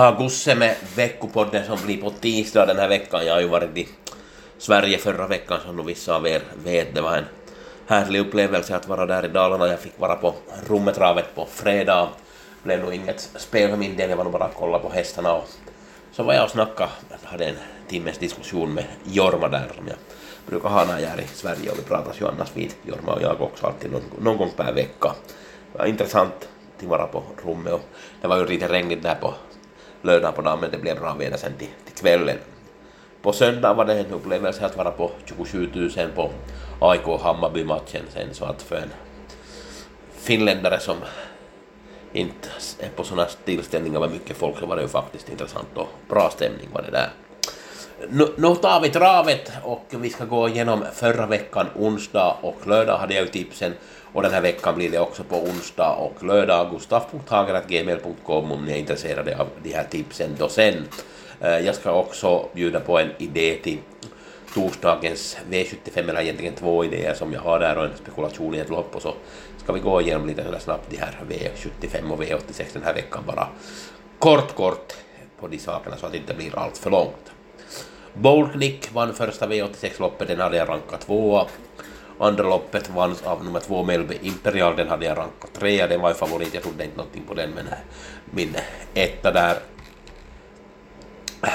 har Gusse med veckopodden som blir på tisdag den här veckan. Jag har ju varit i Sverige förra veckan som nog vissa av er vet. Det var en härlig upplevelse att vara där i Dalarna. Jag fick vara på Rummetravet på fredag. Det blev nog inget spel för min del, jag var nog bara att kolla på hästarna och så var jag och snackade, jag hade en timmes diskussion med Jorma där som jag brukar ha när jag är i Sverige och vi pratas ju annars vid Jorma och jag också alltid någon, någon gång per vecka. Det var intressant att vara på rummet och det var ju lite regnigt där på lördagen på dagen men det blev bra väder sen till, till kvällen. På söndag var det en upplevelse att vara på 27 000 på AIK Hammarby-matchen sen så att för en finländare som inte är på sådana tillställningar med mycket folk så var det ju faktiskt intressant och bra stämning var det där. Nu, nu tar vi travet och vi ska gå igenom förra veckan, onsdag och lördag hade jag ju tipsen och den här veckan blir det också på onsdag och lördag. Gustaf.hagen.gmail.com om ni är intresserade av de här tipsen då sen. Eh, jag ska också bjuda på en idé till torsdagens V75, eller egentligen två idéer som jag har där och en spekulation i ett lopp och så ska vi gå igenom lite sådär snabbt de här V75 och V86 den här veckan bara kort kort på de sakerna så att det inte blir allt för långt. Boldnick vann första V86-loppet, den hade jag rankat tvåa. Andra loppet vanns av nummer två Melby Imperial, den hade jag rankat trea, den var ju favorit, jag trodde inte någonting på den men min etta där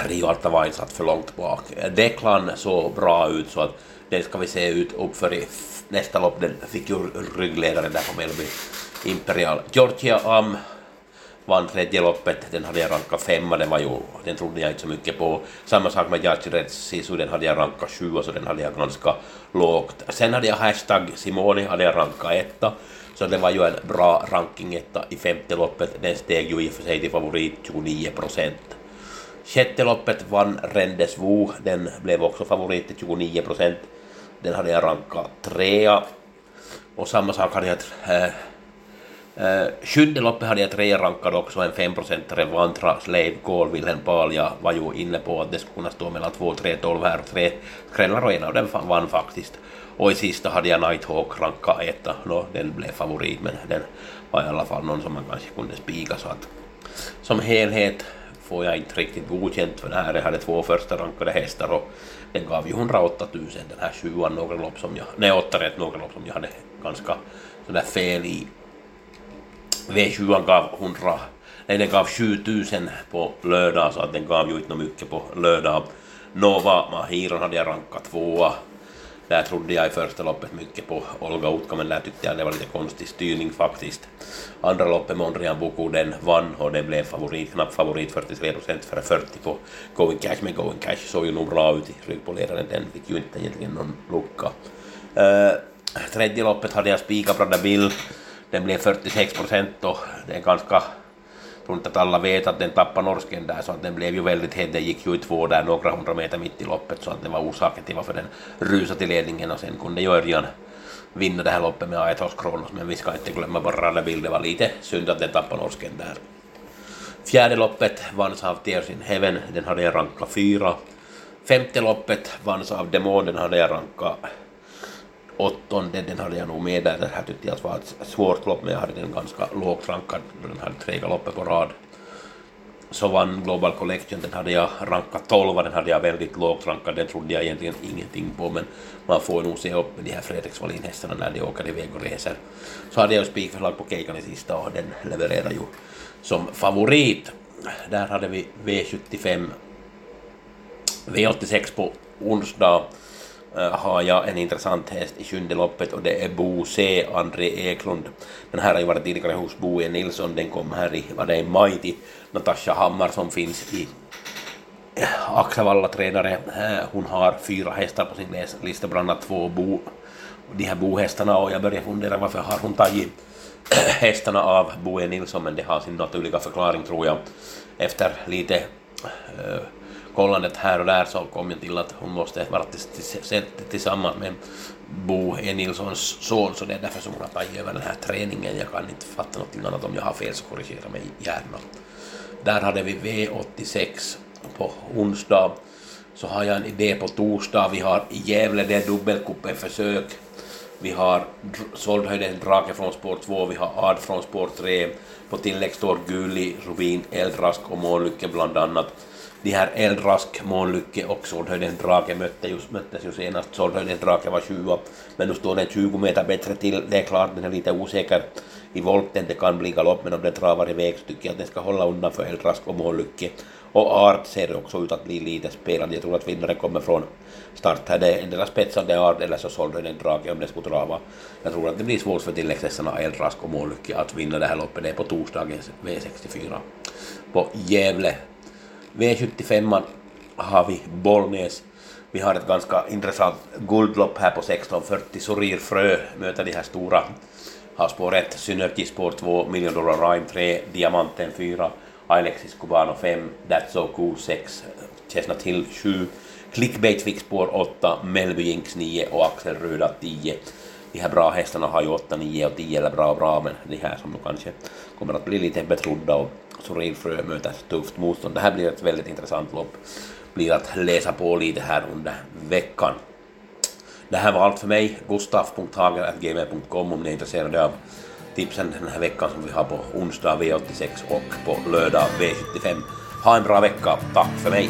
Rio Altavain satt för långt bak. Declan såg bra ut så att den ska vi se ut uppför i nästa lopp. Den fick ju ryggledaren där på Melby Imperial. Georgia Am vann tredje loppet, den hade jag rankat femma, den var ju, den trodde jag inte så mycket på. Samma sak med Judge Sisu, den hade jag rankat sjua, så den hade jag ganska lågt. Sen hade jag hashtag Simoni, hade jag rankat etta, så det var ju en bra ranking etta i femte loppet. Den steg ju i och för sig till favorit 29 procent. Sjätte loppet vann Rendes Wu, den blev också favorit till 29 procent. Den hade jag rankat trea. Och samma sak hade jag... Äh, Eh, äh, sjunde loppet hade jag tre rankad också, en femprocentare Vantra, Slave, Call, Wilhelm Pahl. Jag var ju inne på att det skulle kunna stå mellan 2 tre, 3, 12 här och tre skrällar och en av dem vann faktiskt. Och i sista hade jag Nighthawk ranka etta. Nå, den blev favorit men den var i alla fall någon som man kanske kunde spika så att som helhet får jag inte riktigt godkänt för det här. Jag hade två första rankade hästar och den gav ju 108 000 den här sjuan, några lopp som jag, nej åtta rätt, några lopp som jag hade ganska sådär fel i. V7 gav 100, nej den gav 7000 på lördag så att den gav ju inte mycket på lördag. Nova Mahiron hade jag rankat tvåa. Där trodde jag i första loppet mycket på Olga Utka, men där tyckte jag det var lite konstig styrning faktiskt. Andra loppet Mondrian Boko den vann och den blev favorit, knapp favorit 43 procent före 40 på Going Cash, men Going Cash såg ju nog bra ut i ryggpoleraren, den fick ju inte egentligen någon lucka. Uh, tredje loppet hade jag spikat Brada Bill, den blev 46 procent och det är ganska jag tror inte att alla vet att den tappade norsken där så att den blev ju väldigt het. Den gick ju i två där några hundra meter mitt i loppet så att det var orsaken till varför den rusade till ledningen och sen kunde ju Örjan vinna det här loppet med Aetos Kronos men vi ska inte glömma bara alla. Det var lite synd att den tappade norsken där. Fjärde loppet vanns av Tears in Heaven, den hade jag rankat fyra. Femte loppet vanns av Demon, den hade jag rankat åttonde, den hade jag nog med där. Det här tyckte jag var ett svårt lopp, men jag hade den ganska lågt rankad. Den hade tre galopper på rad. Så vann Global Collection, den hade jag rankat 12, den hade jag väldigt lågt rankad. Den trodde jag egentligen ingenting på, men man får nog se upp med de här Fredrik Wallin-hästarna när de åker iväg och reser. Så hade jag ju spikförslag på Keikan i sista och den levererar ju som favorit. Där hade vi V75 V86 på onsdag Eh, har jag en intressant häst i sjunde loppet och det är Bo C. André Eklund. Den här har ju varit tidigare hos Bo E. Nilsson, den kom här i, var det i maj till Natasha Hammar som finns i eh, Axevalla tränare. Eh, hon har fyra hästar på sin lista, bland annat två Bo, de här bohästarna och jag börjar fundera varför har hon tagit hästarna av Bo E. Nilsson men det har sin naturliga förklaring tror jag. Efter lite kollandet här och där så kom jag till att hon måste vara tillsammans med Bo E. Nilssons son, så det är därför som hon har tagit över den här träningen. Jag kan inte fatta något annat. Om jag har fel så korrigera mig gärna. Där hade vi V86 på onsdag. Så har jag en idé på torsdag. Vi har i Gävle, det är dubbelkuppen-försök. Vi har Soldhöjden Drake från spår 2, vi har Ad från spår 3. På tillägg står Guli, Rubin, Eldrask och Månlycke bland annat de här Eldrask, Månlycke och Såldhöjdens drake mötte just, möttes ju senast. Såldhöjdens drake var 20, men nu står den 20 meter bättre till. Det är klart, den är lite osäker i volten, det kan bli galopp, men om den travar iväg så tycker jag att den ska hålla undan för Eldrask och Månlycke. Och Art ser också ut att bli lite spelad. Jag tror att vinnaren kommer från start här. Det är endera spetsande Art eller så Såldhöjden drake om den skulle trava. Jag tror att det blir svårt för tilläggshästarna Eldrask och Månlycke att vinna det här loppet. Det är på torsdagens V64 på Gävle V75 har vi Bollnäs. Vi har ett ganska intressant guldlopp här på 16.40. Sorir Frö möter de här stora. Har spår 1, Synergy spår 2, Million Dollar Rhyme 3, Diamanten 4, Alexis Cubano 5, That's So Cool 6, Chesna Hill 7, Clickbait fick spår 8, Melby Jinx 9 och Axel Ruda 10. De här bra hästarna har ju 8, 9 och 10 eller bra och bra, men de här som kanske kommer att bli lite betrodda och Sorilfrö möter tufft motstånd. Det här blir ett väldigt intressant lopp. Blir att läsa på lite här under veckan. Det här var allt för mig. Gustaf.hager.gmail.com om ni är intresserade av tipsen den här veckan som vi har på onsdag V86 och på lördag V75. Ha en bra vecka. Tack för mig.